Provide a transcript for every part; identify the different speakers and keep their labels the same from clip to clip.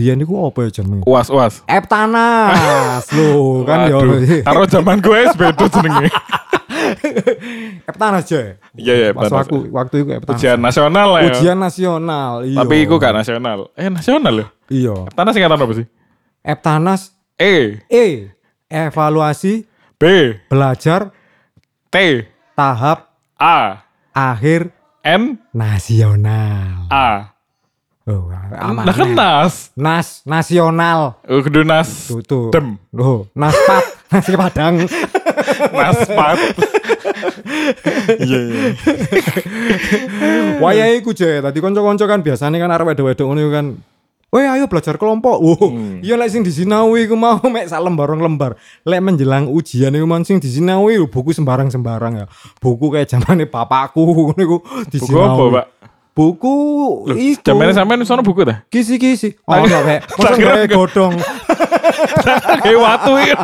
Speaker 1: biyen iku apa ya jenenge?
Speaker 2: Uas uas.
Speaker 1: Eptanas lho kan.
Speaker 2: Waduh, Karo zaman gue beda jenenge.
Speaker 1: Eptanas aja.
Speaker 2: Iya iya.
Speaker 1: Pas
Speaker 2: Eptanas.
Speaker 1: waktu waktu itu Eptanas.
Speaker 2: Ujian nasional lah ya.
Speaker 1: Ujian nasional. Iya.
Speaker 2: Tapi iku gak nasional. Eh nasional loh.
Speaker 1: Iya.
Speaker 2: Tanah singkatan apa sih?
Speaker 1: Eptanas
Speaker 2: E,
Speaker 1: E evaluasi
Speaker 2: B,
Speaker 1: belajar
Speaker 2: T,
Speaker 1: tahap
Speaker 2: A,
Speaker 1: akhir
Speaker 2: N,
Speaker 1: nasional.
Speaker 2: A.
Speaker 1: Oh, aman.
Speaker 2: Nah kan nas.
Speaker 1: Nas nasional.
Speaker 2: Oh, kudu nas.
Speaker 1: Tuh, tuh.
Speaker 2: Dem.
Speaker 1: Loh, naspat, nasi padang.
Speaker 2: Naspat. Iya iya.
Speaker 1: Wayahe iku je, tadi kanca-kanca kan biasanya kan arep wedok-wedok ngono kan. Weh ayo belajar kelompok. Oh, iya lek sing disinawi iku mau mek sak lembar rong lembar. Lek menjelang ujian iku man sing disinawi buku sembarang-sembarang ya. Buku kayak zamane bapakku ngono iku
Speaker 2: Buku apa, Pak?
Speaker 1: Buku itu
Speaker 2: Jamane sampean sono buku dah.
Speaker 1: kisi-kisi. Oh, enggak kayak
Speaker 2: kira
Speaker 1: kayak godong.
Speaker 2: Kayak watu ya.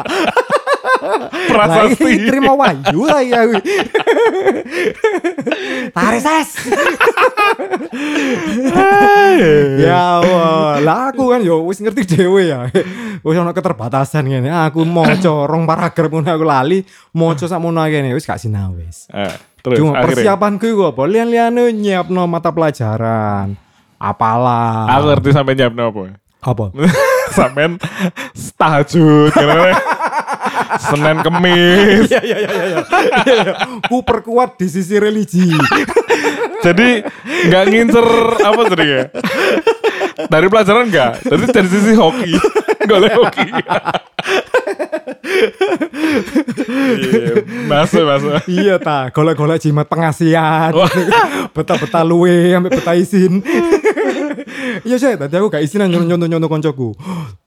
Speaker 1: Lah
Speaker 2: Prasasti.
Speaker 1: iki terima wahyu lah ya. kuwi. Tarik ses. ya Allah, lah aku kan yo wis ngerti dhewe ya. Wis ana keterbatasan ngene. Aku maca rong paragraf ngono aku lali, maca sakmono kene wis gak sinau wis.
Speaker 2: Eh, terus
Speaker 1: Cuma
Speaker 2: akhirnya.
Speaker 1: persiapanku iku apa? Lian-liane nyiapno mata pelajaran. Apalah.
Speaker 2: Aku ngerti sampe nyiapno apa.
Speaker 1: apa?
Speaker 2: Sampean tahajud. Senin Kemis.
Speaker 1: Iya iya iya iya. iya. iya. Ku perkuat di sisi religi.
Speaker 2: Jadi nggak ngincer apa tadi ya? Dari pelajaran enggak, dari dari sisi hoki. Golek hoki. Iya, masuk masuk.
Speaker 1: iya ta, golek-golek jimat pengasihan. Beta-beta luwe sampai beta izin. Iya sih, tadi aku gak izinan nyontoh-nyontoh koncoku.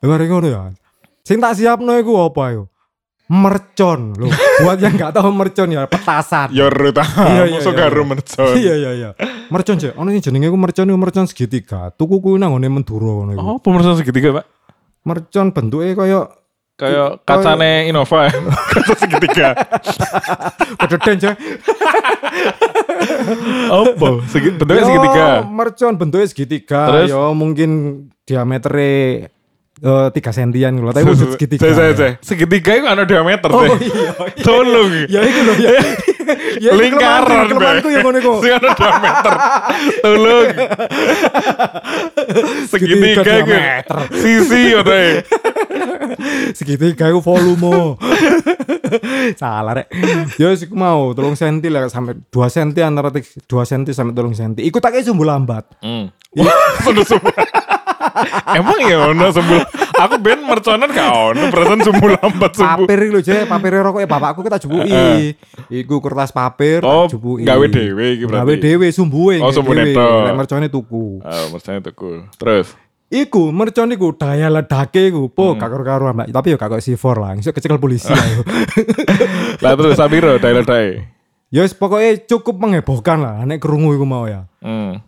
Speaker 1: Dengar ngono ya. Sing tak siapno iku apa yo? Mercon loh. Buat yang gak tahu mercon ya petasan.
Speaker 2: Ya ruta.
Speaker 1: Iya, iya, iya,
Speaker 2: karo
Speaker 1: iya.
Speaker 2: mercon.
Speaker 1: Iya iya iya. Mercon sih. Ono sing jenenge ku mercon iku mercon segitiga. Tuku kuwi nang ngone Menduro ngono iku.
Speaker 2: Oh, pemirsa segitiga, Pak.
Speaker 1: Mercon bentuke kaya
Speaker 2: Kayak kacane Innova ya. Kaca segitiga.
Speaker 1: kededen aja.
Speaker 2: Apa? Segi, bentuknya
Speaker 1: Yo,
Speaker 2: segitiga.
Speaker 1: Mercon bentuknya segitiga.
Speaker 2: Terus?
Speaker 1: Yo mungkin diameternya eh, tiga sentian gitu. Tapi wujud segitiga.
Speaker 2: Saya, saya, saya. Segitiga itu ada diameter
Speaker 1: Oh
Speaker 2: deh.
Speaker 1: iya.
Speaker 2: Tolong.
Speaker 1: Ya itu loh ya. ya
Speaker 2: Lingkaran,
Speaker 1: kelemahanku, yang ngono iku.
Speaker 2: Sing ada diameter. Tolong. Segitiga
Speaker 1: diameter.
Speaker 2: Sisi udah.
Speaker 1: Segitiga itu volume. Salah rek. Ya sih mau tolong senti lah sampai 2 senti antara 2 senti sampai tolong senti. Ikut tak sumbu lambat.
Speaker 2: Hmm. Sudah semua. Emang ya ono sembul. Aku ben merconan gak ono perasaan sembul lambat sembul.
Speaker 1: Papir lho je, papir rokok bapakku kita jupuki. Iku kertas papir
Speaker 2: Oh,
Speaker 1: tak jupuki.
Speaker 2: gawe dhewe iki berarti.
Speaker 1: Gawe dhewe sumbuhe.
Speaker 2: Oh, sumbune tok.
Speaker 1: Lek mercone tuku.
Speaker 2: Ah, mercone tuku. Terus.
Speaker 1: Iku mercon iku daya ledake iku po
Speaker 2: Hmm.
Speaker 1: gak karo Mbak. Tapi yo kok C4 lah. Iso kecekel polisi ayo.
Speaker 2: Lah terus Sabiro daerah-daerah.
Speaker 1: Ya wis pokoke cukup menghebohkan lah nek krungu iku mau ya.
Speaker 2: Hmm.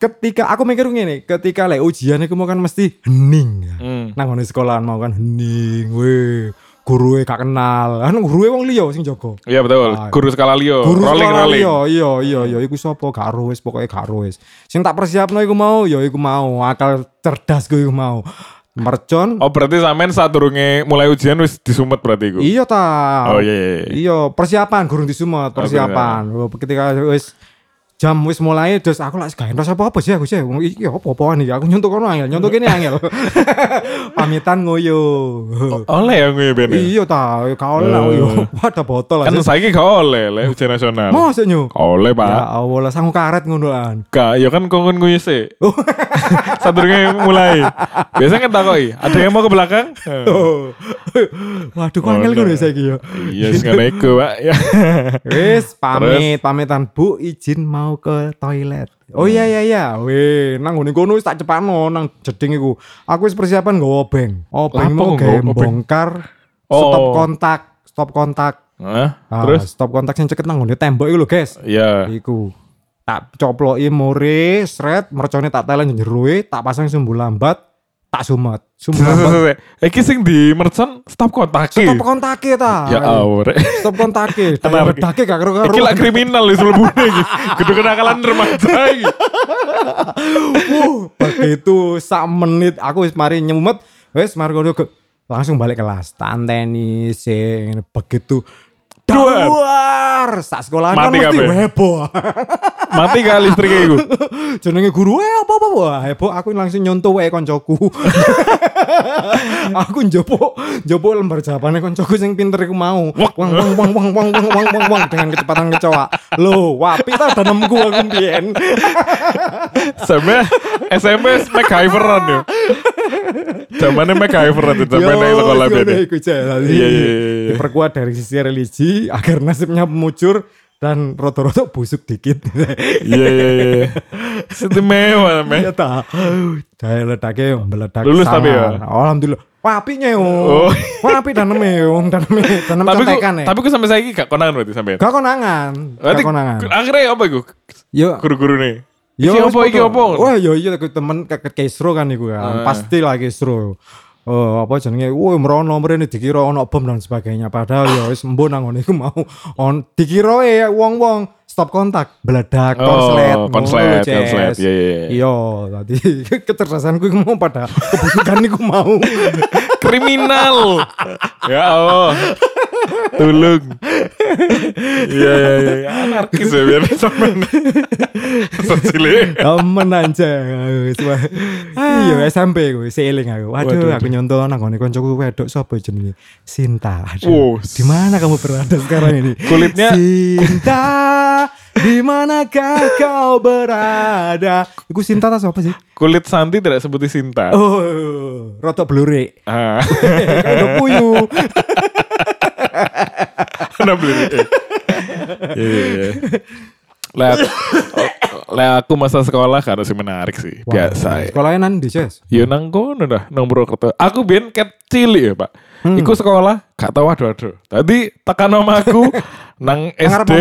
Speaker 1: Ketika aku mikir ngene, ketika lek ujian iku mau kan mesti hening.
Speaker 2: Hmm.
Speaker 1: Nang ngene sekolahan mau kan hening we. Guruwe gak kenal. Kan guruwe wong liya sing jaga.
Speaker 2: Iya betul.
Speaker 1: Ah.
Speaker 2: Guru skala Leo.
Speaker 1: Guru
Speaker 2: rolling
Speaker 1: sekolah
Speaker 2: rolling.
Speaker 1: liya, iya iya iya iku sapa gak ero wis pokoke gak ero wis. Sing tak persiapno iku mau ya iku mau akal cerdas ku iku mau. Mercon
Speaker 2: Oh berarti sampean saat durunge mulai ujian wis disumet berarti iku.
Speaker 1: Iya ta.
Speaker 2: Oh iya iya. iya.
Speaker 1: Iya, persiapan gurung disumut, persiapan. Oh, Ketika wis jam wis mulai terus aku lagi gak rasa apa-apa sih aku sih. Wong Iki apa-apaan iki? Aku nyontok kono angel, nyontok kene angel. Pamitan ngoyo.
Speaker 2: Oleh yang gue ben. ya?
Speaker 1: Iya ta, gak oleh lah yo. Wadah botol
Speaker 2: Kan saiki gak oleh le ujian nasional.
Speaker 1: Mosok.
Speaker 2: Gak oleh, Pak.
Speaker 1: Ya Allah, lah sangu karet ngono lan.
Speaker 2: Gak, ya kan kongkon gue sih. Saat durunge mulai. Biasanya kan takoki, ada yang mau ke belakang?
Speaker 1: Oh. Waduh, kok angel ngono saiki yo.
Speaker 2: Iya, sekarang iku, Pak. Ya.
Speaker 1: Wis pamit, pamitan Bu izin mau ke toilet. Oh iya iya iya, weh nang ngene kono wis tak cepakno nang jeding iku. Aku wis persiapan nggawa obeng. Obeng
Speaker 2: Apa
Speaker 1: mau
Speaker 2: kok
Speaker 1: gawe
Speaker 2: nggawa obeng?
Speaker 1: bongkar
Speaker 2: Oh.
Speaker 1: stop kontak, stop kontak.
Speaker 2: Hah?
Speaker 1: Ah,
Speaker 2: Terus?
Speaker 1: stop kontak sing ceket nang ngene tembok iku lho, guys.
Speaker 2: Iya.
Speaker 1: Iku. Tak coploki more, sret, mercone tak telen jeroe, tak pasang sumbu lambat, tak sumet. Sumet.
Speaker 2: Iki sing di mercon stop kontak.
Speaker 1: Stop kontake ta.
Speaker 2: Ya Allah. Rek.
Speaker 1: Stop kontake.
Speaker 2: Kenapa?
Speaker 1: Daya bedake gak karo-karo.
Speaker 2: Iki lah kriminal wis mlebune iki. Kudu kenakalan remaja iki.
Speaker 1: Wuh, begitu sak menit aku wis mari nyemet, wis mari langsung balik kelas. Tanteni sing begitu
Speaker 2: Duar,
Speaker 1: sak sekolah kan mesti heboh.
Speaker 2: Mati gak listriknya iku.
Speaker 1: Jenenge guru, eh apa apa wah heboh aku langsung nyontoh wae koncoku. aku njopo njopo lembar jawabane koncoku sing pinter iku mau. Wang wang wang wang wang wang wang wang wang dengan kecepatan kecoa. Loh, wapi ta danemku aku mbiyen.
Speaker 2: Sampai SMP MacGyveran yo. Zamannya sampai naik sekolah
Speaker 1: Yo,
Speaker 2: beda.
Speaker 1: iku jalan.
Speaker 2: Iya, iya, iya, iya.
Speaker 1: Diperkuat dari sisi religi agar nasibnya mujur dan roto-roto busuk dikit.
Speaker 2: Iya iya iya. Istimewa men.
Speaker 1: Ya ta. Daya ledake meledak.
Speaker 2: Lulus tapi ya?
Speaker 1: Alhamdulillah. Wapi nyong.
Speaker 2: Oh.
Speaker 1: Wapi daneme yong, daneme danem
Speaker 2: Tapi
Speaker 1: contekan ya.
Speaker 2: tapi ku sampai saya gak konangan berarti sampai.
Speaker 1: Gak konangan. Gak konangan.
Speaker 2: akhirnya apa iku?
Speaker 1: Yo.
Speaker 2: Guru-guru nih.
Speaker 1: Yo,
Speaker 2: Iki apa iki apa?
Speaker 1: Wah, yo iya aku temen ke ke Kesro kan iku kan.
Speaker 2: Ah.
Speaker 1: Pasti lah Kesro. Oh, apa jenenge? Woi, merono mrene dikira ono bom dan sebagainya. Padahal ya wis embo nang ngono iku mau on dikira e wong-wong stop kontak, meledak,
Speaker 2: Oh,
Speaker 1: konslet,
Speaker 2: konslet,
Speaker 1: Ces.
Speaker 2: konslet. Iya, iya, iya.
Speaker 1: Iya, tadi kecerdasanku iku mau pada kebusukan iku mau.
Speaker 2: Kriminal. ya Allah. Tolong. Iya iya iya. Anarkis ya biar sampean. Sesile.
Speaker 1: Temen aja. Wis, Iya, SMP ku seeling aku. Waduh,
Speaker 2: Waduh,
Speaker 1: aku nyontoh nang ngone koncoku wedok sapa jenenge? Sinta.
Speaker 2: Wow.
Speaker 1: Di mana kamu berada sekarang ini?
Speaker 2: Kulitnya-
Speaker 1: Sinta, di manakah kau berada? Iku Sinta tas apa sih?
Speaker 2: Kulit Santi tidak seperti Sinta.
Speaker 1: Oh, rotok blurek.
Speaker 2: Ah.
Speaker 1: Kayak puyuh.
Speaker 2: Ada beli. Iya iya iya. Lah, lah aku masa sekolah kan sih menarik sih. Biasa ya.
Speaker 1: Sekolahnya nanti, Ces.
Speaker 2: Ya nang kono dah, nang Purwokerto. Aku biyen ket cilik ya, Pak.
Speaker 1: Hmm.
Speaker 2: Iku sekolah gak tau aduh-aduh. Tadi tekan nama aku nang SD.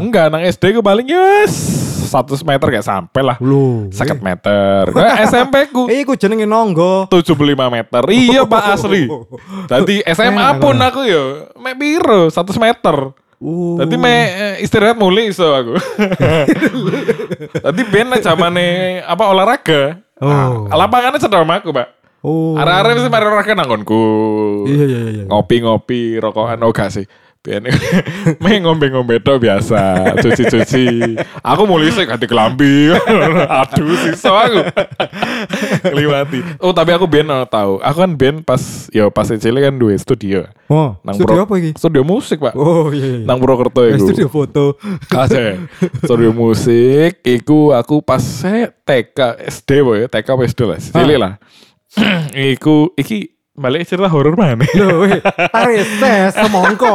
Speaker 2: Enggak, nang SD ku paling yes 100 meter gak sampai lah.
Speaker 1: Loh.
Speaker 2: 50 meter. Nah, SMP ku
Speaker 1: Eh, iku jenenge nonggo.
Speaker 2: 75 meter. Iya, Pak asli. Tadi SMA pun aku yo mek piro 100 meter.
Speaker 1: Uh.
Speaker 2: Tadi me eh, istirahat mulai iso aku. Tadi ben zamane apa olahraga.
Speaker 1: Oh.
Speaker 2: Ah, lapangannya sedang sama aku, Pak.
Speaker 1: Oh.
Speaker 2: Arek-arek mesti mari olahraga nanggonku.
Speaker 1: Iya, iya, iya.
Speaker 2: Ngopi-ngopi, rokokan oh gak sih. Biyen me ngombe-ngombe tok biasa, cuci-cuci. Aku mulai sih ganti kelambi. Aduh, sisa aku. Kliwati. Oh, tapi aku ben oh, tahu. Aku kan ben pas ya pas cilik kan duwe studio.
Speaker 1: Oh,
Speaker 2: Nang
Speaker 1: studio
Speaker 2: Pro-
Speaker 1: apa iki?
Speaker 2: Studio musik, Pak.
Speaker 1: Oh, iya, iya.
Speaker 2: Nang Purwokerto
Speaker 1: Eh,
Speaker 2: iku.
Speaker 1: studio foto.
Speaker 2: Kase. Studio musik iku aku pas saya TK SD boy, TK SD lah. Cilik lah. iku iki balik cerita horor mana?
Speaker 1: Loh, weh, tarik ses semongko.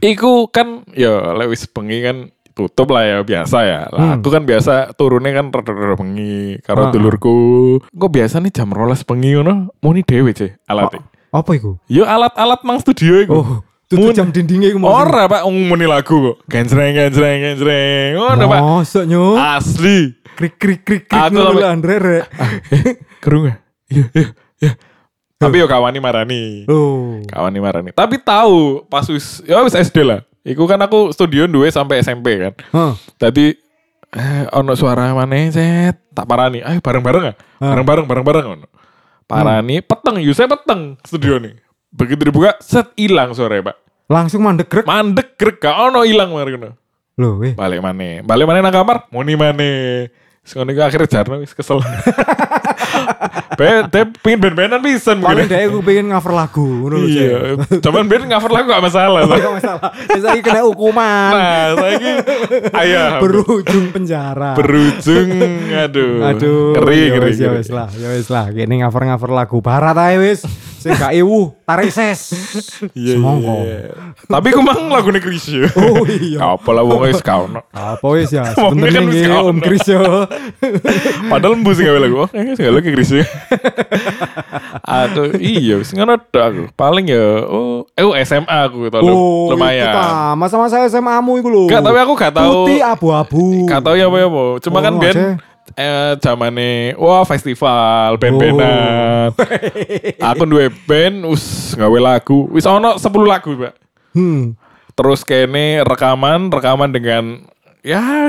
Speaker 2: iku kan ya lewis bengi kan tutup lah ya biasa ya. Lah
Speaker 1: Hmm.
Speaker 2: aku kan biasa turunnya kan rada-rada bengi karo
Speaker 1: Ah.
Speaker 2: dulurku. Kok biasa nih jam rolas bengi ngono muni dhewe ceh alat.
Speaker 1: Apa iku?
Speaker 2: Yo alat-alat nang studio iku.
Speaker 1: Oh, tutup jam dindingnya iku mau.
Speaker 2: Ora pak muni lagu kok. Genjreng genjreng genjreng. Ngono pak.
Speaker 1: Mosok nyo.
Speaker 2: Asli.
Speaker 1: Krik krik krik krik
Speaker 2: Aku
Speaker 1: ngono Andre rek.
Speaker 2: Kerung gak? Iya, iya, iya. Tapi yo kawani marani.
Speaker 1: Loh.
Speaker 2: Kawani marani. Tapi tahu pas wis ya wis SD lah. Iku kan aku studio duwe sampai SMP kan.
Speaker 1: Hah.
Speaker 2: Tadi eh ono suara mana set tak parani. Ayo bareng-bareng ah. Bareng-bareng bareng-bareng ono. Parani peteng, yo saya peteng studio nih. Begitu dibuka set hilang suaranya, Pak.
Speaker 1: Langsung mandek grek.
Speaker 2: Mandek grek gak ono hilang mari ngono.
Speaker 1: Loh, weh.
Speaker 2: Balik mana? Balik mana nang kamar? Muni mana? Sekarang akhirnya jarno wis kesel. Ben, tapi pengen band-bandan bisa mungkin.
Speaker 1: Paling deh gue pengen cover lagu.
Speaker 2: Iya, cuman band cover lagu gak masalah.
Speaker 1: Iya, gak masalah. Saya kena hukuman.
Speaker 2: Nah, saya ayah.
Speaker 1: Berujung penjara.
Speaker 2: Berujung, aduh.
Speaker 1: Aduh.
Speaker 2: Keri,
Speaker 1: ya keri. Ya wes lah, ya wes lah. Kini cover-cover lagu barat aja wes. Sing gak ewu, tarik ses.
Speaker 2: Iya,
Speaker 1: Semongko.
Speaker 2: iya, iya. Tapi aku mang lagu nih Krisya.
Speaker 1: Oh iya.
Speaker 2: Apa lah wong wis kaono.
Speaker 1: Apa wis ya? Sebenarnya
Speaker 2: kan wis.
Speaker 1: Om Kris yo.
Speaker 2: Padahal embu sih gawe lagu. Oh, sih gawe lagu Krisya. Aku iya wis ngono aku. Paling ya oh, eh SMA aku loh.
Speaker 1: Oh,
Speaker 2: Lumayan.
Speaker 1: Ta, masa-masa SMA-mu iku lho.
Speaker 2: Gak tapi aku gak tahu.
Speaker 1: Putih abu-abu.
Speaker 2: Gak tahu ya apa ya apa. Cuma
Speaker 1: Oh,
Speaker 2: kan Ben. Eh zamane wah festival band-bandan. aku duwe band us gawe lagu. Wis ono 10 lagu, Pak.
Speaker 1: Hmm.
Speaker 2: Terus kene rekaman, rekaman dengan ya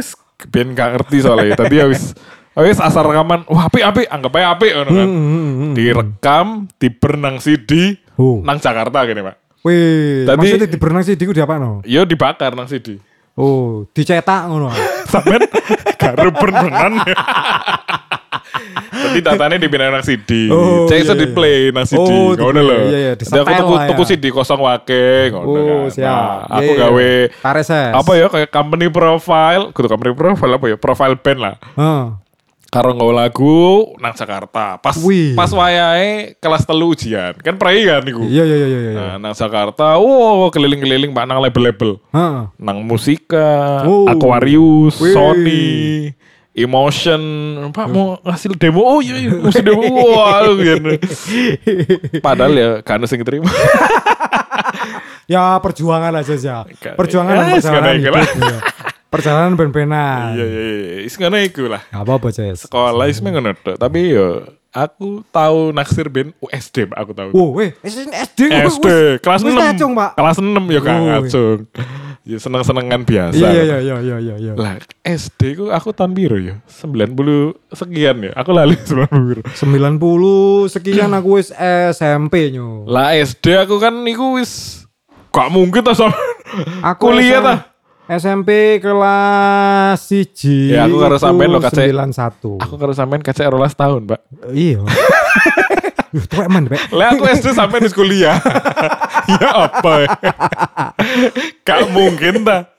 Speaker 2: band gak ngerti soalnya. Tadi ya wis wis asal rekaman, wah apik apik, anggap aja ngono kan.
Speaker 1: Hmm, hmm, hmm.
Speaker 2: Direkam, dibernang CD
Speaker 1: Oh.
Speaker 2: nang Jakarta gini, Pak.
Speaker 1: Wih,
Speaker 2: Tadi-
Speaker 1: maksudnya di berenang sih di apa no?
Speaker 2: Yo dibakar nang CD.
Speaker 1: Oh, dicetak ngono.
Speaker 2: Sampai karo berenang. Tadi datanya dipindahin nang CD.
Speaker 1: Oh,
Speaker 2: Cek
Speaker 1: iya,
Speaker 2: di play nang CD.
Speaker 1: Oh,
Speaker 2: ngono
Speaker 1: di-play.
Speaker 2: lho.
Speaker 1: Iya, iya,
Speaker 2: Jadi aku tuku,
Speaker 1: lah
Speaker 2: tuku
Speaker 1: ya.
Speaker 2: CD kosong wake ngono
Speaker 1: Oh,
Speaker 2: kan.
Speaker 1: siap.
Speaker 2: Nah, aku
Speaker 1: Iya, iya.
Speaker 2: gawe
Speaker 1: Tareses.
Speaker 2: apa ya kayak company profile, kudu company profile apa ya? Profile band lah.
Speaker 1: Heeh.
Speaker 2: Karo lagu nang Jakarta. Pas
Speaker 1: Wih.
Speaker 2: pas wayahe kelas telu ujian. Kan prei kan niku.
Speaker 1: Iya iya iya iya. iya.
Speaker 2: Nah, nang Jakarta, wow keliling-keliling Pak nang label-label.
Speaker 1: Heeh.
Speaker 2: nang musika,
Speaker 1: Oh.
Speaker 2: Aquarius,
Speaker 1: Wih.
Speaker 2: Sony, Emotion, Pak mau ngasih demo, oh iya, iya ngasih demo, wah, gitu. Padahal ya kan sing terima.
Speaker 1: Ya perjuangan aja sih. Perjuangan
Speaker 2: Ya,
Speaker 1: hidup. iya. Perjalanan ben-benan.
Speaker 2: Iya iya iya, is ngono iku lah.
Speaker 1: Gak apa-apa, Ces.
Speaker 2: Sekolah is ngono tok, tapi yo aku tahu naksir band USD, aku tahu.
Speaker 1: Wow, weh, SD SD.
Speaker 2: SD kelas
Speaker 1: wis
Speaker 2: 6.
Speaker 1: ngacung, Pak.
Speaker 2: Kelas 6 ya Kak
Speaker 1: Oh,
Speaker 2: ngacung. Ya seneng-senengan biasa.
Speaker 1: Iya iya iya iya iya iya.
Speaker 2: Lah SD ku aku tahun biru ya 90 sekian ya Aku lali 90 biru
Speaker 1: 90 sekian aku wis SMP nyo.
Speaker 2: Lah SD aku kan iku wis Gak mungkin tak sama
Speaker 1: Aku
Speaker 2: Kuliah
Speaker 1: SM
Speaker 2: tah?
Speaker 1: SMP kelas 1
Speaker 2: Ya, aku karo sampean lo, Cek.
Speaker 1: 91.
Speaker 2: Aku karo sampean kacek rolas tahun mbak
Speaker 1: Iya. Duh, tuwek man, Pak.
Speaker 2: Lah aku SD sampean wis kuliah Ya apa Gak mungkin ta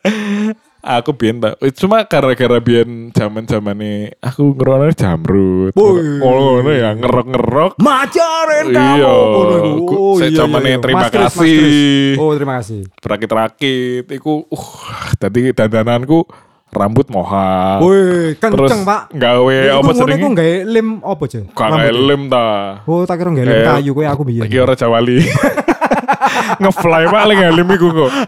Speaker 2: Aku biyen ta Cuma gara-gara biyen zaman zaman nih Aku ngerono jamrut. Oh ngono ya ngerok-ngerok
Speaker 1: Majarin
Speaker 2: Iya.
Speaker 1: kamu.
Speaker 2: Ku-
Speaker 1: Oh,
Speaker 2: saya
Speaker 1: iya,
Speaker 2: zamane
Speaker 1: iya, iya.
Speaker 2: terima
Speaker 1: Mas Kris, Mas
Speaker 2: kasih.
Speaker 1: Oh, terima kasih.
Speaker 2: Berakit-rakit Iku uh, Tadi dandananku Rambut moha
Speaker 1: Woi,
Speaker 2: Terus
Speaker 1: kenceng, Pak.
Speaker 2: gawe apa jenenge
Speaker 1: iku gawe lem apa?
Speaker 2: Gak kayak
Speaker 1: Rambut.
Speaker 2: lem ta
Speaker 1: Oh, tak kira gawe lem
Speaker 2: Kayak-
Speaker 1: kayu kowe aku biyen.
Speaker 2: Iki ora jawali Ngefly paling lem iku kok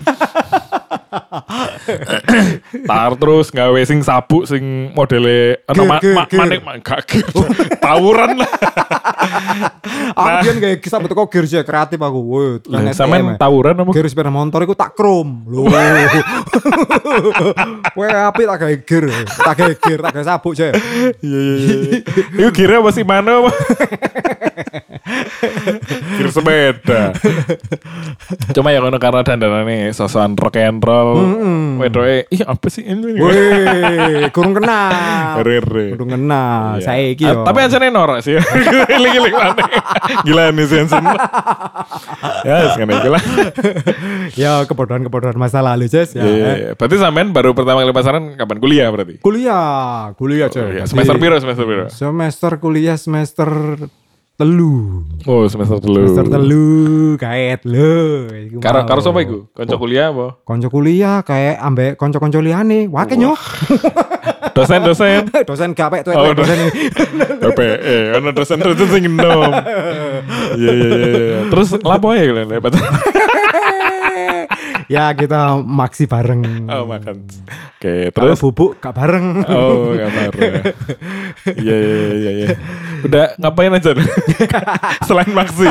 Speaker 2: Tar terus gawe sing sabuk sing modele ana
Speaker 1: Gir,
Speaker 2: ma- ma- manik ma- gak. Tawuran lah.
Speaker 1: Aku biyen gawe kisah betul kok gear kreatif aku. Woi,
Speaker 2: Lah, Sampean tawuran apa?
Speaker 1: Gear sepeda motor iku tak krom. Lho. Kowe apik tak gawe gear. Tak gawe gear, tak gawe sabuk, Cek.
Speaker 2: Iya iya iya. Iku kira apa sih mana apa? Kira sepeda. Cuma ya karena dandanane sosokan rock and roll. Wedoke, ih apa sih ini?
Speaker 1: Woi, kurang kenal.
Speaker 2: Rere.
Speaker 1: Kurang kenal.
Speaker 2: Iya.
Speaker 1: Saiki
Speaker 2: Ah,
Speaker 1: yo.
Speaker 2: Tapi anjane norak sih. Giling-giling mana? Gila nih Sensen. ya, sekarang gila.
Speaker 1: ya kebodohan-kebodohan masa lalu, Ces. Ya.
Speaker 2: Iya, iya, iya. Berarti sampean baru pertama kali pasaran kapan kuliah berarti?
Speaker 1: Kuliah, kuliah, Cek.
Speaker 2: Kuliah.
Speaker 1: Jadi,
Speaker 2: Semester piro semester piro?
Speaker 1: Semester kuliah semester telu.
Speaker 2: Oh, semester telu.
Speaker 1: Semester telu kaet lho. Iku
Speaker 2: Karo karo sapa iku? Kanca kuliah apa?
Speaker 1: Konco kuliah kayak ambek konco-konco liyane. Wake nyo.
Speaker 2: Dosen-dosen.
Speaker 1: dosen gak pek tuh
Speaker 2: Oh,
Speaker 1: dosen.
Speaker 2: PPE, ono dosen-dosen sing enom. Iya iya iya iya. Terus lapo ya kalian lepas.
Speaker 1: ya kita maksi bareng.
Speaker 2: Oh, makan. Oke,
Speaker 1: Kalau
Speaker 2: terus
Speaker 1: bubuk gak bareng.
Speaker 2: Oh, gambar. Iya iya iya iya. Udah ngapain aja nih? Selain maksi.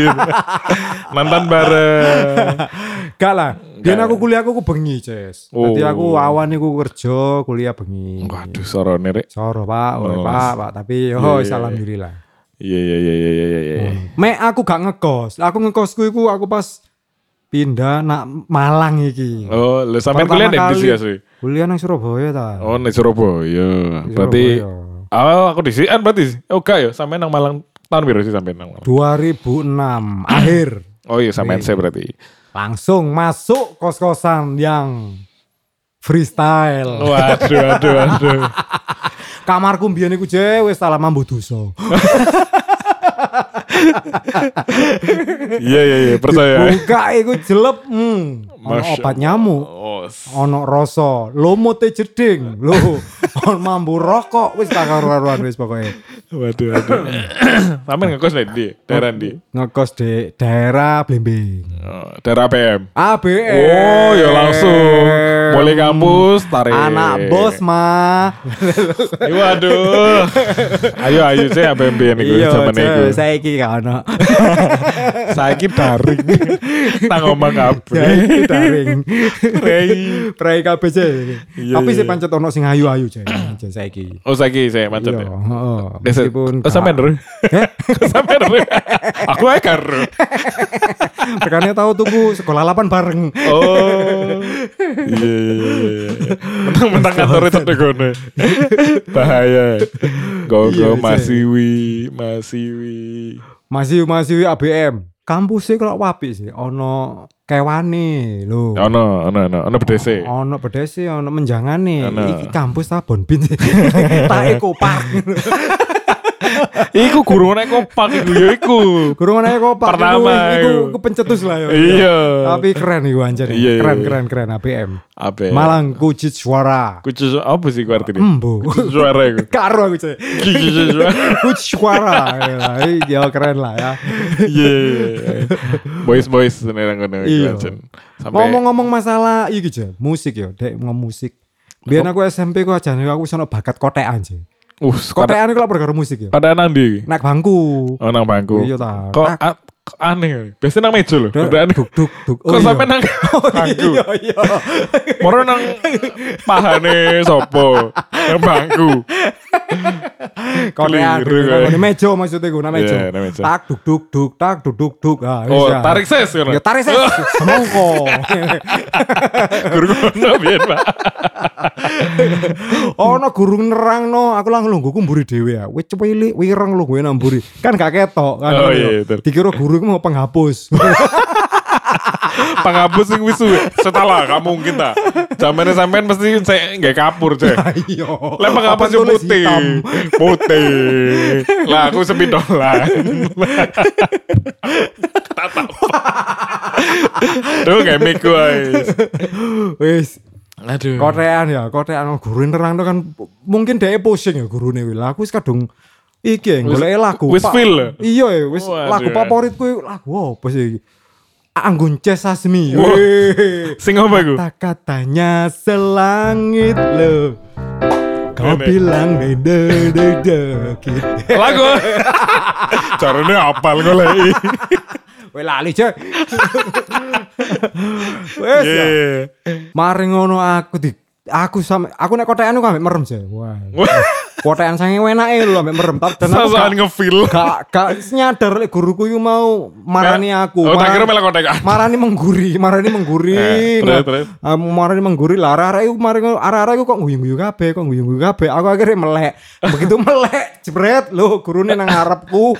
Speaker 2: Mantan bareng.
Speaker 1: Gak lah. Biyen
Speaker 2: Gak.
Speaker 1: aku kuliah aku ku bengi, Ces.
Speaker 2: Oh.
Speaker 1: aku awan iku kerja, kuliah bengi.
Speaker 2: Waduh, sorone rek.
Speaker 1: Soro, Pak. Oh,
Speaker 2: Oh.
Speaker 1: Pak, Pak. Tapi
Speaker 2: Iya,
Speaker 1: oh,
Speaker 2: iya, iya.
Speaker 1: alhamdulillah.
Speaker 2: Iya iya iya iya iya iya.
Speaker 1: Mek aku gak ngekos. Aku ngekosku iku aku pas pindah nak Malang iki.
Speaker 2: Oh, lu sampean
Speaker 1: Pertama
Speaker 2: kuliah di
Speaker 1: kali-
Speaker 2: sini asli.
Speaker 1: Kuliah nang Surabaya ta.
Speaker 2: Oh, di Surabaya. Berarti
Speaker 1: Surabaya.
Speaker 2: Oh, aku di sini berarti. Oh, enggak ya, sampean nang Malang tahun biru sih sampean nang Malang.
Speaker 1: 2006 akhir
Speaker 2: Oh iya, sampean saya berarti.
Speaker 1: langsung masuk kos-kosan yang freestyle.
Speaker 2: Waduh, waduh, waduh.
Speaker 1: Kamarku mbiyen iku je wis salah mambu dosa.
Speaker 2: Iya iya iya, percaya.
Speaker 1: Buka iku jelep. Hmm. ono obat nyamuk. Ono rasa, lumute jeding, lho. Ono mambu rokok wis tak karo-karuan wis pokoke.
Speaker 2: waduh, waduh. Sampean ngekos nih di daerah di
Speaker 1: Ngekos di daerah Blimbing.
Speaker 2: oh, daerah PM.
Speaker 1: ABM.
Speaker 2: Oh, ya langsung mulai kampus tarik.
Speaker 1: Anak bos mah.
Speaker 2: Waduh. ayo ayo saya APMB nih gue
Speaker 1: Iya,
Speaker 2: zaman itu.
Speaker 1: saya ono.
Speaker 2: Saiki daring. Nang ngomong kabeh.
Speaker 1: Saiki daring.
Speaker 2: Rei.
Speaker 1: Prai kabeh.
Speaker 2: Iya,
Speaker 1: Tapi
Speaker 2: iya.
Speaker 1: sih pancet ono sing ayu-ayu. Cek saiki.
Speaker 2: Oh saiki saya macet
Speaker 1: Iya,
Speaker 2: ya.
Speaker 1: heeh. Meskipun
Speaker 2: kok sampean ru? Kok sampean ru? Aku ae karo.
Speaker 1: Rekane tahu tuku sekolah 8 bareng.
Speaker 2: Oh. Iya iya iya. iya. Mentang-mentang kantornya cedek kono. Bahaya. Go
Speaker 1: Iya,
Speaker 2: go
Speaker 1: sih.
Speaker 2: masiwi, masiwi.
Speaker 1: Masih masih ABM. Kampusnya kalau wapi sih ono kewane lho.
Speaker 2: Ono, ono, ono, ono bedese.
Speaker 1: Ono pedese, ono menjangane.
Speaker 2: Ono.
Speaker 1: Iki kampus ta bonbin. tak ekopak.
Speaker 2: Iku guru nek kopak iku ya iku.
Speaker 1: Kurang ana ekopak.
Speaker 2: Pertama,
Speaker 1: iku, iku
Speaker 2: iku.
Speaker 1: kepencetus lah ya.
Speaker 2: Iya.
Speaker 1: Tapi keren iku anjir.
Speaker 2: Iya, iya,
Speaker 1: Keren
Speaker 2: iya.
Speaker 1: keren keren ABM.
Speaker 2: Apa?
Speaker 1: Malang kucit suara.
Speaker 2: Kucu apa sih ku artinya?
Speaker 1: Embo.
Speaker 2: Kucu suara iku.
Speaker 1: Karo aku cek.
Speaker 2: Kucu suara.
Speaker 1: Kucit suara. Ya keren lah ya.
Speaker 2: Iya. Boys boys nang kono iku
Speaker 1: Iya.
Speaker 2: Sampai
Speaker 1: Ngomong-ngomong masalah iki musik ya, dek ngomong musik. Biar aku SMP ku aja aku sono bakat kotekan je.
Speaker 2: Uh
Speaker 1: Kotekan iku lah perkara musik ya.
Speaker 2: pada nang ndi?
Speaker 1: Naik bangku.
Speaker 2: Oh nang bangku.
Speaker 1: Iya ta.
Speaker 2: Kok kok aneh. Biasanya nang meja lho. Aneh.
Speaker 1: Duk duk duk.
Speaker 2: Kok sampe nang bangku?
Speaker 1: Iya iya.
Speaker 2: Moro nang pahane sopo? Nang bangku.
Speaker 1: Kotekan. Nang meja maksudnya gue, nang meja.
Speaker 2: Iya, nang meja.
Speaker 1: Tak duk duk duk, tak duk duk duk. Ah,
Speaker 2: Oh,
Speaker 1: ya.
Speaker 2: tarik ses.
Speaker 1: Ya tarik ses. Semongko.
Speaker 2: Guru ngono biyen, Pak.
Speaker 1: Ono guru nerang no, aku langsung lho gue mburi dhewe ya. Wis cepili wireng lho gue namburi. Kan gak ketok kan.
Speaker 2: Oh, iya, betul.
Speaker 1: Dikira guru mau penghapus.
Speaker 2: Penghapus sing wis suwe. Setelah gak mungkin ta. Zamane sampean mesti saya nggak kapur, Cek.
Speaker 1: Iya.
Speaker 2: Lah penghapus
Speaker 1: tulis
Speaker 2: putih. Putih. Lah aku sepidolan. Tata. Tuh kayak mic guys.
Speaker 1: Wis
Speaker 2: Aduh.
Speaker 1: kotean ya, kotean guru nerang kan mungkin dia pusing ya gurune wis. Lah aku wis kadung iki ya, golek lagu.
Speaker 2: wis feel ya?
Speaker 1: Iya ya, wis lagu favoritku lagu apa sih? Anggun Ces Asmi.
Speaker 2: Wah.
Speaker 1: Weh.
Speaker 2: Sing apa iku?
Speaker 1: Kata-katanya selangit lo. Kau
Speaker 2: Nenek.
Speaker 1: bilang dede dede gitu.
Speaker 2: Lagu. Caranya apal goleki.
Speaker 1: Weh lali cek. Wes ya. Ngono aku di aku sampe aku nek kotekan aku ambek merem sih. Wah. Kotekan sange enake lho ambek merem tapi dan aku gak,
Speaker 2: ngefeel.
Speaker 1: gak, gak nyadar lek guruku iku mau marani aku.
Speaker 2: Oh, tak kira melek kotekan.
Speaker 1: marani mengguri, marani mengguri.
Speaker 2: Eh,
Speaker 1: Nah, ah, marani mengguri lah arek-arek iku mari arek-arek iku kok guyu-guyu kabeh, kok guyu-guyu kabeh. Aku akhirnya melek. Begitu melek, jebret lho gurune nang ngarepku.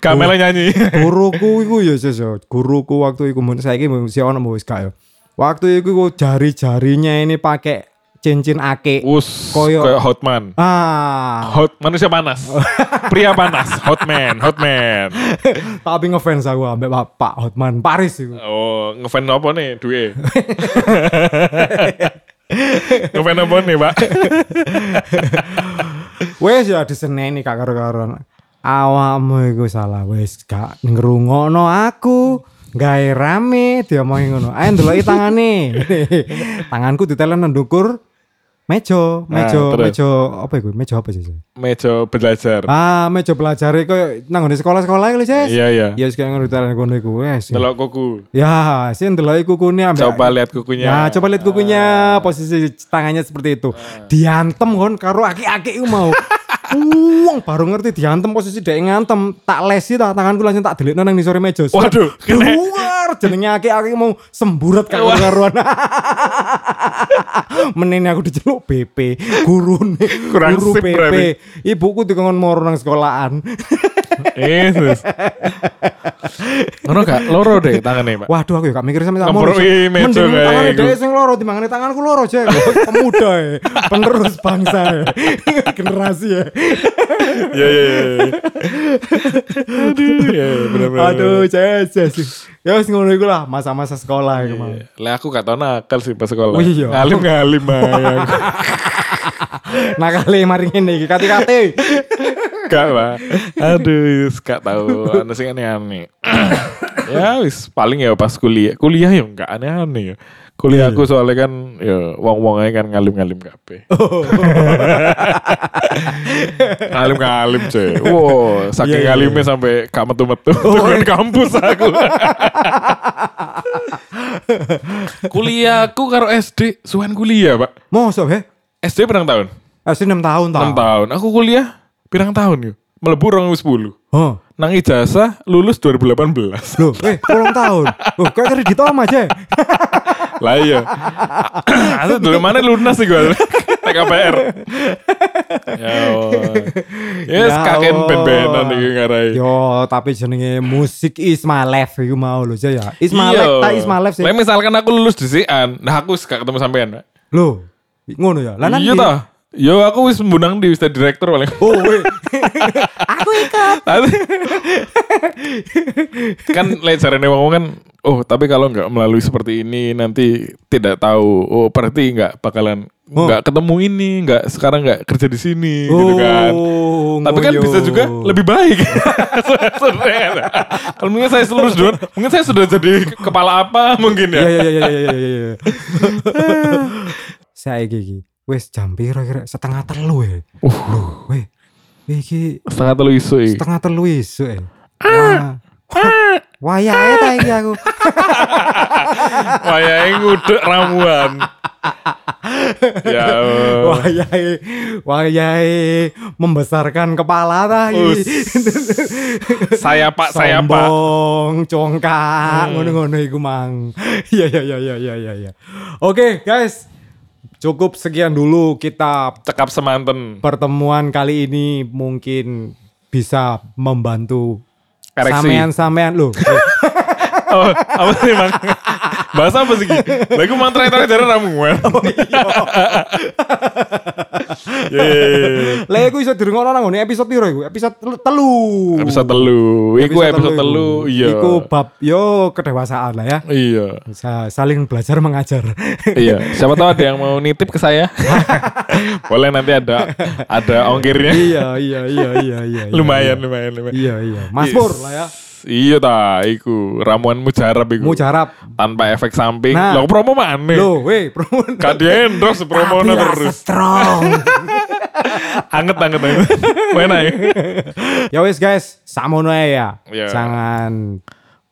Speaker 2: Kamela nyanyi.
Speaker 1: guruku iku ya sis ya. Guruku waktu iku mun saiki mesti ono mau wis gak ya. Waktu iku iku jari-jarinya ini pakai cincin ake.
Speaker 2: Us,
Speaker 1: Koyo-
Speaker 2: koyo hotman.
Speaker 1: Ah,
Speaker 2: Hot manusia panas. Pria panas, hotman, hotman.
Speaker 1: tapi ngefans aku ambek Bapak Hotman Paris iku.
Speaker 2: Oh, ngefan apa nih duwe? ngefan apa nih, Pak?
Speaker 1: Wes ya diseneni kak karo-karon. Awakmu iku salah wes gak ngrungokno aku. Gawe rame diomongi ngono. Ayo ndeloki tangane. Tanganku ditelen ndukur meja, meja,
Speaker 2: Nah,
Speaker 1: meja apa iku? Meja apa sih?
Speaker 2: Meja belajar.
Speaker 1: Ah, meja belajar iku nang sekolah-sekolah iku, Sis.
Speaker 2: Iya, iya.
Speaker 1: Ya wis kaya ngono ditelen kono iku wes.
Speaker 2: Delok kuku.
Speaker 1: Ya, sih ndeloki kukune ambek
Speaker 2: Coba lihat kukunya.
Speaker 1: Ya, coba lihat kukunya, posisi tangannya seperti itu. Diantem kon karo aki-aki iku mau. Uang baru ngerti diantem posisi dek ngantem, tak lesi tak tanganku langsung tak delikno nang sore meja.
Speaker 2: Waduh, kena.
Speaker 1: Keluar jenenge aki-aki mau semburat karo karuan. Menene aku diceluk BP, gurune, guru
Speaker 2: sip
Speaker 1: PP.
Speaker 2: berarti.
Speaker 1: Ibuku dikon moro nang sekolahan.
Speaker 2: Yesus. Ngono gak loro deh tangannya, Pak.
Speaker 1: Waduh aku ya gak mikir sampe tak
Speaker 2: meja
Speaker 1: Mending tangane dhewe sing loro timbangane tanganku loro aja. Pemuda ya. Penerus bangsa ya. Generasi ya.
Speaker 2: Iya, iya, iya. Aduh, ya benar-benar.
Speaker 1: Aduh, ces. Ya wis ngono iku lah masa-masa sekolah iku mau.
Speaker 2: Lah aku gak tau nakal sih pas sekolah.
Speaker 1: Oh iya.
Speaker 2: Ngalim ngalim aja.
Speaker 1: Nah kali mari ngene iki kati-kati.
Speaker 2: Gak lah. Aduh, gak tau. Anu sing aneh-aneh. ya wis paling ya pas kuliah. Kuliah ya enggak aneh-aneh ya. Kuliah aku soalnya kan ya wong-wong aja kan ngalim-ngalim kabeh. ngalim-ngalim cuy. Wow, saking
Speaker 1: Iya, iya,
Speaker 2: ngalimnya sampai gak metu-metu dengan kampus aku. Kuliahku karo SD, suan kuliah, Pak.
Speaker 1: Mosok he?
Speaker 2: SD berapa tahun?
Speaker 1: Masih 6 tahun.
Speaker 2: 6 tahun. Aku kuliah pirang tahun yuk. Melebu 2010.
Speaker 1: Oh.
Speaker 2: Nang ijazah lulus 2018.
Speaker 1: Loh, eh, kurang tahun. Oh, kayak kredit om aja.
Speaker 2: Lah iya. Aku dulu mana lunas sih gue. TKPR. ya. Yes,
Speaker 1: Ya
Speaker 2: kakek ben-benan iki ngarai.
Speaker 1: Yo, tapi jenenge musik is my life iku mau lho ya. Is my
Speaker 2: Iya.
Speaker 1: life, tak is my life sih.
Speaker 2: Lah misalkan aku lulus di Sian, nah aku gak ketemu sampean.
Speaker 1: Loh, ngono ya. Lah
Speaker 2: Iya toh. Yo aku wis mbunang di wis jadi direktur paling.
Speaker 1: Oh. Aku ikut.
Speaker 2: kan lejarane wong kan oh tapi kalau nggak melalui seperti ini nanti tidak tahu oh berarti nggak bakalan
Speaker 1: Oh.
Speaker 2: nggak ketemu ini nggak sekarang nggak kerja di sini gitu kan
Speaker 1: Oh,
Speaker 2: tapi kan
Speaker 1: ngoyo.
Speaker 2: bisa juga lebih baik kalau mungkin saya lulus duluan mungkin saya sudah jadi kepala apa mungkin
Speaker 1: Iya
Speaker 2: ya
Speaker 1: iya iya iya iya iya. Saya iki wis jam piro kira setengah telu ya.
Speaker 2: uh
Speaker 1: Loh, weh. Iki
Speaker 2: setengah telu isu i.
Speaker 1: setengah telu isu ya. Wah. Wayahe ta iki aku.
Speaker 2: wayahe nguduk ramuan ya Allah.
Speaker 1: Wayahe wayahe membesarkan kepala ta iki.
Speaker 2: Saya pak saya pak
Speaker 1: Sombong, congkak, ngono-ngono iku mang. Iya iya iya iya iya iya iya. Oke, guys. Cukup sekian dulu kita
Speaker 2: cekap semanten
Speaker 1: pertemuan kali ini mungkin bisa membantu
Speaker 2: Ereksi.
Speaker 1: sampean-sampean loh.
Speaker 2: Oh, apa sih bang? Bahasa apa sih? Lagu mantra itu dari ramuan. Oh iya.
Speaker 1: Lah iku iso dirungokno nang ngene episode piro iku? Episode tel- telu.
Speaker 2: Episode telu. Iku episode telu. Iya.
Speaker 1: Iku bab yo kedewasaan lah ya.
Speaker 2: Iya.
Speaker 1: Sa- saling belajar mengajar.
Speaker 2: Iya. Siapa tahu ada yang mau nitip ke saya. Boleh nanti ada ada ongkirnya.
Speaker 1: iya iya iya iya iya. iya.
Speaker 2: lumayan, lumayan, lumayan.
Speaker 1: Iya iya. Mas Pur lah ya.
Speaker 2: Iya ta, iku ramuan mujarab iku.
Speaker 1: Mujarab.
Speaker 2: Tanpa efek samping.
Speaker 1: Nah.
Speaker 2: Lah promo mana?
Speaker 1: Loh, weh, promo.
Speaker 2: Di endorse promo terus.
Speaker 1: strong.
Speaker 2: Anget anget anget. Mana ya?
Speaker 1: ya wes guys, samono ya.
Speaker 2: Iya.
Speaker 1: Jangan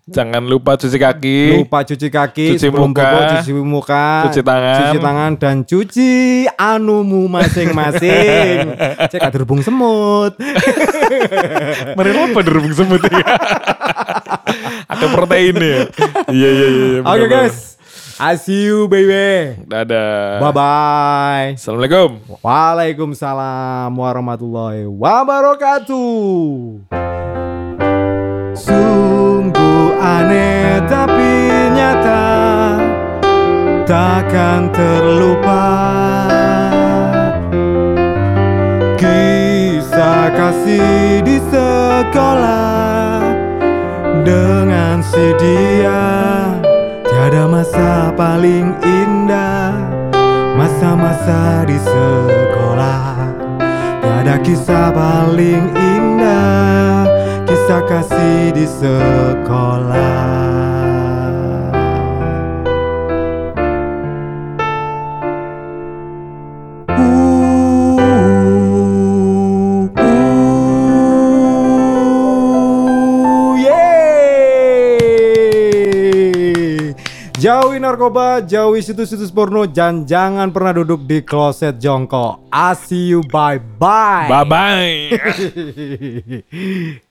Speaker 2: Jangan lupa cuci kaki.
Speaker 1: lupa cuci kaki
Speaker 2: Cuci muka.
Speaker 1: bobo, cuci muka,
Speaker 2: Cuci tangan.
Speaker 1: cuci tangan dan cuci anumu masing-masing. Cek ada rebung semut.
Speaker 2: Mari apa derubung semut ya? Ada protein ya. Iya iya iya.
Speaker 1: Oke
Speaker 2: benar-benar.
Speaker 1: guys, I see you baby.
Speaker 2: Dadah.
Speaker 1: Bye bye.
Speaker 2: Assalamualaikum.
Speaker 1: Waalaikumsalam warahmatullahi wabarakatuh. Sungguh aneh tapi nyata takkan terlupa kasih di sekolah. Dengan si dia Tiada masa paling indah. Masa-masa di sekolah Tiada kisah paling indah. Kisah kasih di sekolah Jauhi narkoba, jauhi situs-situs porno, dan jangan pernah duduk di kloset jongkok. I see you, bye-bye.
Speaker 2: Bye bye.